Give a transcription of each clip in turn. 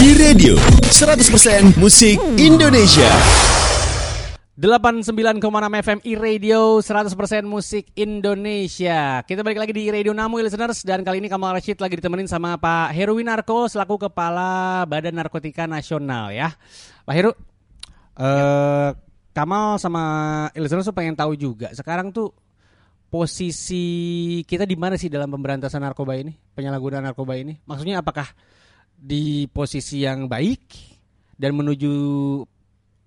E-Radio 100% musik Indonesia. 89,6 FM e-radio 100% musik Indonesia. Kita balik lagi di Radio Namu listeners. Dan kali ini Kamal Rashid lagi ditemenin sama Pak Heru Winarko Selaku Kepala Badan Narkotika Nasional ya. Pak Heru? Eh, Kamal sama listeners tuh pengen tahu juga Sekarang tuh posisi kita di mana sih dalam pemberantasan narkoba ini? Penyalahgunaan narkoba ini? Maksudnya apakah di posisi yang baik Dan menuju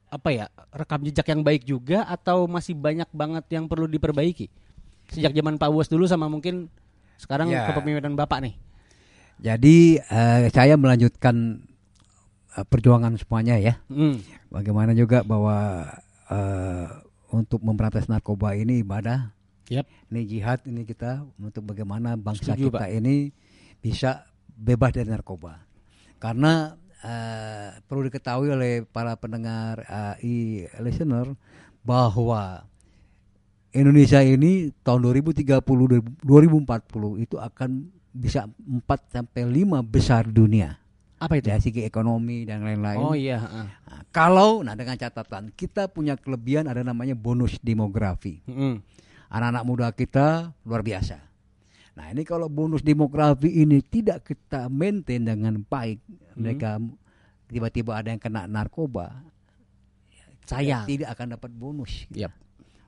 apa ya rekam jejak yang baik juga atau masih banyak banget yang perlu diperbaiki sejak zaman Pak Bos dulu sama mungkin sekarang Ya. kepemimpinan Bapak nih. Jadi eh, saya melanjutkan eh, perjuangan semuanya ya. Hmm. Bagaimana juga bahwa eh, untuk memberantas narkoba ini ibadah, Yap. ini jihad, ini kita untuk bagaimana bangsa Setuju, kita Pak. ini bisa bebas dari narkoba. Karena eh, perlu diketahui oleh para pendengar eh, e-listener bahwa Indonesia ini tahun 2030 2040 itu akan bisa 4 sampai 5 besar dunia Apa itu? dari segi ekonomi dan lain-lain. Oh iya. Nah, kalau nah dengan catatan kita punya kelebihan ada namanya bonus demografi. Mm-mm. Anak-anak muda kita luar biasa. Nah, ini kalau bonus demografi ini tidak kita maintain dengan baik, mereka tiba-tiba ada yang kena narkoba, Sayang. tidak akan dapat bonus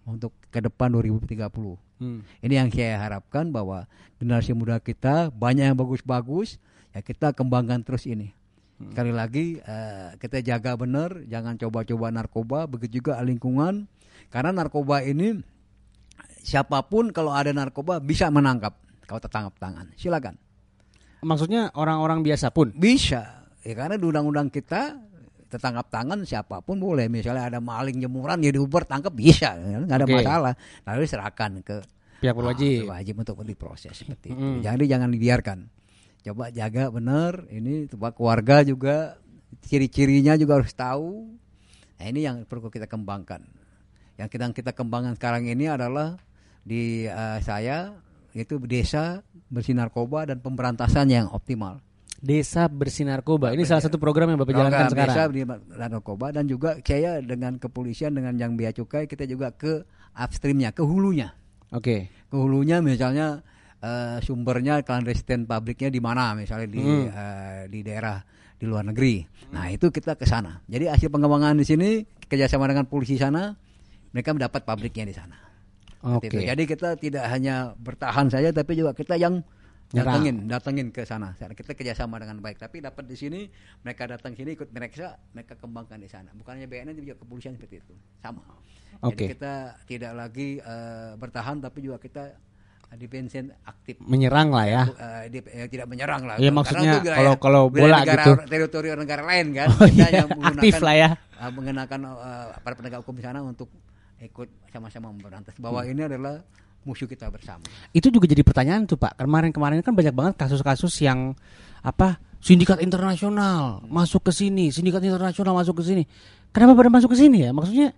untuk ke depan 2030. Hmm. Ini yang saya harapkan bahwa generasi muda kita banyak yang bagus-bagus, ya kita kembangkan terus ini. Sekali lagi eh, kita jaga benar, jangan coba-coba narkoba, begitu juga lingkungan, karena narkoba ini siapa pun kalau ada narkoba bisa menangkap kalau tertangkap tangan. Silakan. Maksudnya orang-orang biasa pun. Bisa. Ya karena di undang-undang kita tertangkap tangan siapa pun boleh. Misalnya ada maling jemuran ya diuber tangkap bisa, nggak ada Oke. masalah. Lalu serahkan ke Pihak berwajib. Ah, wajib untuk diproses seperti itu. Mm. Jadi jangan dibiarkan. Coba jaga benar. Ini coba keluarga juga ciri-cirinya juga harus tahu. Nah, ini yang perlu kita kembangkan. Yang kita kita kembangkan sekarang ini adalah di eh, saya itu desa bersih narkoba dan pemberantasan yang optimal. Desa bersih narkoba. Ini salah satu program yang Bapak jalankan sekarang. Desa di narkoba dan juga saya dengan kepolisian dengan yang bea cukai kita juga ke upstreamnya, ke hulunya Oke. ke hulunya misalnya eh, sumbernya clandestine pabriknya di mana misalnya di Hmm. eh, di daerah di luar negeri. Nah itu kita ke sana. Jadi hasil pengembangan di sini kerjasama dengan polisi sana mereka mendapat pabriknya di sana. Itu. Jadi kita tidak hanya bertahan saja tapi juga kita yang datengin datengin ke sana. Kita kerjasama dengan baik. Tapi dapat di sini mereka datang sini ikut mereka mereka kembangkan di sana. Bukannya BNN juga kepolisian seperti itu sama. Oke. Jadi kita tidak lagi eh, bertahan tapi juga kita eh, defensive aktif. Menyerang lah ya. Eh, di- eh, tidak menyerang lah. Karena maksudnya kalau- kalau wilayah bola negara, gitu. teritori negara lain kan. Oh, Kita iya, yang aktif lah ya. mengenakan eh, para penegak hukum di sana untuk ikut sama-sama memberantas bahwa Hmm. ini adalah musuh kita bersama. Itu juga jadi pertanyaan tuh Pak. Kemarin-kemarin kan banyak banget kasus-kasus yang apa sindikat internasional masuk ke sini, sindikat internasional masuk ke sini. Kenapa pada masuk ke sini ya? Maksudnya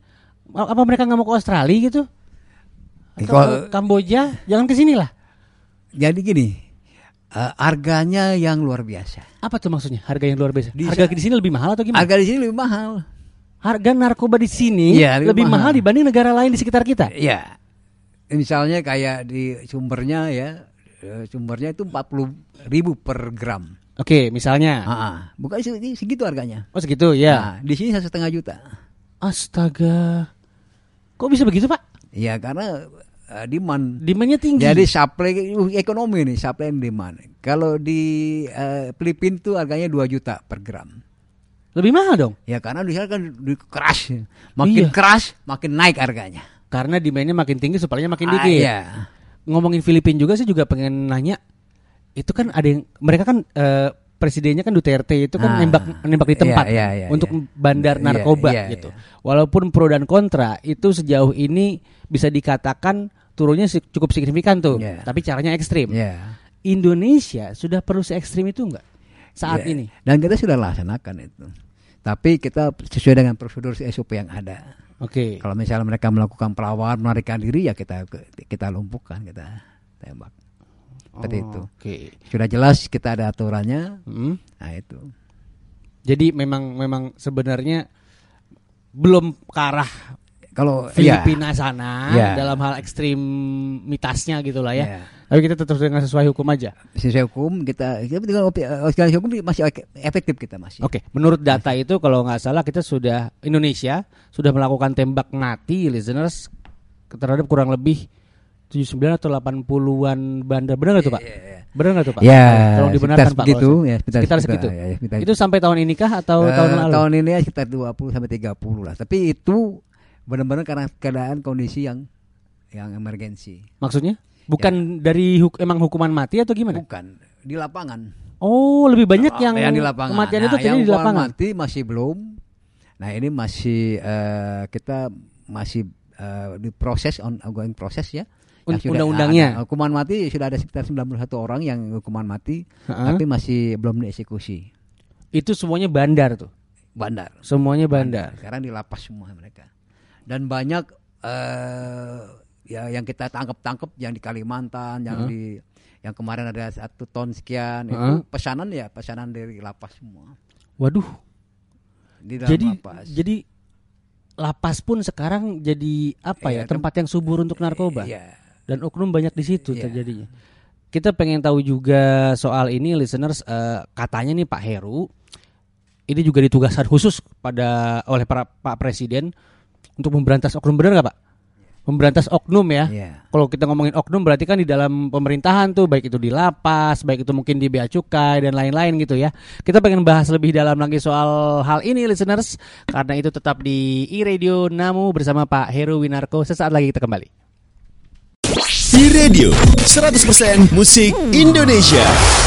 apa mereka nggak mau ke Australia gitu? Atau Kalau- Kamboja? Jangan ke sini lah. Jadi gini, eh, harganya yang luar biasa. Apa tuh maksudnya? Harga yang luar biasa. Di- Harga di sini lebih mahal atau gimana? Harga di sini lebih mahal. Harga narkoba di sini Iya, lebih, lebih mahal. mahal. dibanding negara lain di sekitar kita. Iya. Misalnya kayak di sumbernya ya, eh, sumbernya itu 40 ribu per gram. Oke, misalnya. Ah, bukan seg- segitu harganya. Oh segitu ya. Nah, di sini satu setengah juta. Astaga. Kok bisa begitu Pak? Ya karena eh, demand. Demandnya tinggi. Jadi supply uh, ekonomi nih, supply and demand. Kalau di eh, Filipina tuh harganya 2 juta per gram. Lebih mahal dong. Ya karena di sana kan di keras. Makin Iya. keras, makin naik harganya. Karena demandnya makin tinggi, supply-nya makin Ah, dikit. iya. Ngomongin Filipina juga sih juga pengen nanya. Itu kan ada yang mereka kan eh, presidennya kan Duterte itu kan Ah. nembak nembak di tempat Iya, iya, iya, untuk iya. bandar Iya, narkoba iya, gitu. iya. Walaupun pro dan kontra itu sejauh ini bisa dikatakan turunnya cukup signifikan tuh, Iya. tapi caranya ekstrim. Ya. Indonesia sudah perlu se ekstrim itu enggak saat Ya, ini? Dan kita sudah laksanakan itu. Tapi kita sesuai dengan prosedur SOP yang ada. Oke. Kalau misalnya mereka melakukan perlawanan, melarikan diri ya kita kita lumpuhkan, kita tembak. Seperti Oh, itu. Oke. Sudah jelas kita ada aturannya. Hmm. Nah itu. Jadi memang memang sebenarnya belum ke arah Kalau iya. Filipina sana Iya. dalam hal ekstremitasnya gitu lah ya. Iya. Tapi kita tetap dengan sesuai hukum aja. sesuai hukum kita kita dengan eh, organisasi hukum masih ek- efektif kita masih. Oke, menurut data itu kalau nggak salah kita sudah Indonesia sudah melakukan tembak mati listeners terhadap kurang lebih 79 atau 80-an bandar. Benar nggak tuh, Pak? Benar nggak tuh, Pak? Ya, Tolong dibenarkan, sekitar Pak. segitu, ya, sekitar- sekitar segitu. ya, sekitar- Itu sampai tahun ini kah atau Eh, tahun lalu? tahun ini ya sekitar 20 sampai 30 lah. Tapi itu benar-benar karena keadaan kondisi yang yang emergensi. Maksudnya? Bukan dari huk- emang hukuman mati atau gimana? Bukan di lapangan. Oh, lebih banyak yang, yang di lapangan. kematian Nah, itu terjadi di lapangan. mati masih belum. Nah, ini masih eh, kita masih eh, diproses on ongoing proses ya. Undang-undangnya. hukuman mati sudah ada sekitar 91 orang yang hukuman mati, Heeh. tapi masih belum dieksekusi. Itu semuanya bandar tuh. Bandar. Semuanya bandar. Sekarang di lapas semua mereka. Dan banyak eh ya yang kita tangkap-tangkap yang di Kalimantan, yang Heeh. di yang kemarin ada satu ton sekian itu pesanan ya pesanan dari lapas semua Waduh. di dalam Jadi lapas. jadi lapas pun sekarang jadi apa ya? Tem- tempat yang subur untuk narkoba. Iya. Dan oknum banyak di situ Iya. terjadinya. Kita pengen tahu juga soal ini listeners eh, katanya nih Pak Heru ini juga ditugaskan khusus pada oleh para Pak Presiden untuk memberantas oknum benar nggak Pak? Memberantas oknum ya. Iya. Kalau kita ngomongin oknum berarti kan di dalam pemerintahan tuh baik itu di lapas, baik itu mungkin di bea cukai dan lain-lain gitu ya. Kita pengen bahas lebih dalam lagi soal hal ini listeners karena itu tetap di iRadio Namu bersama Pak Heru Winarko. Sesaat lagi kita kembali. E-Radio 100% musik Indonesia.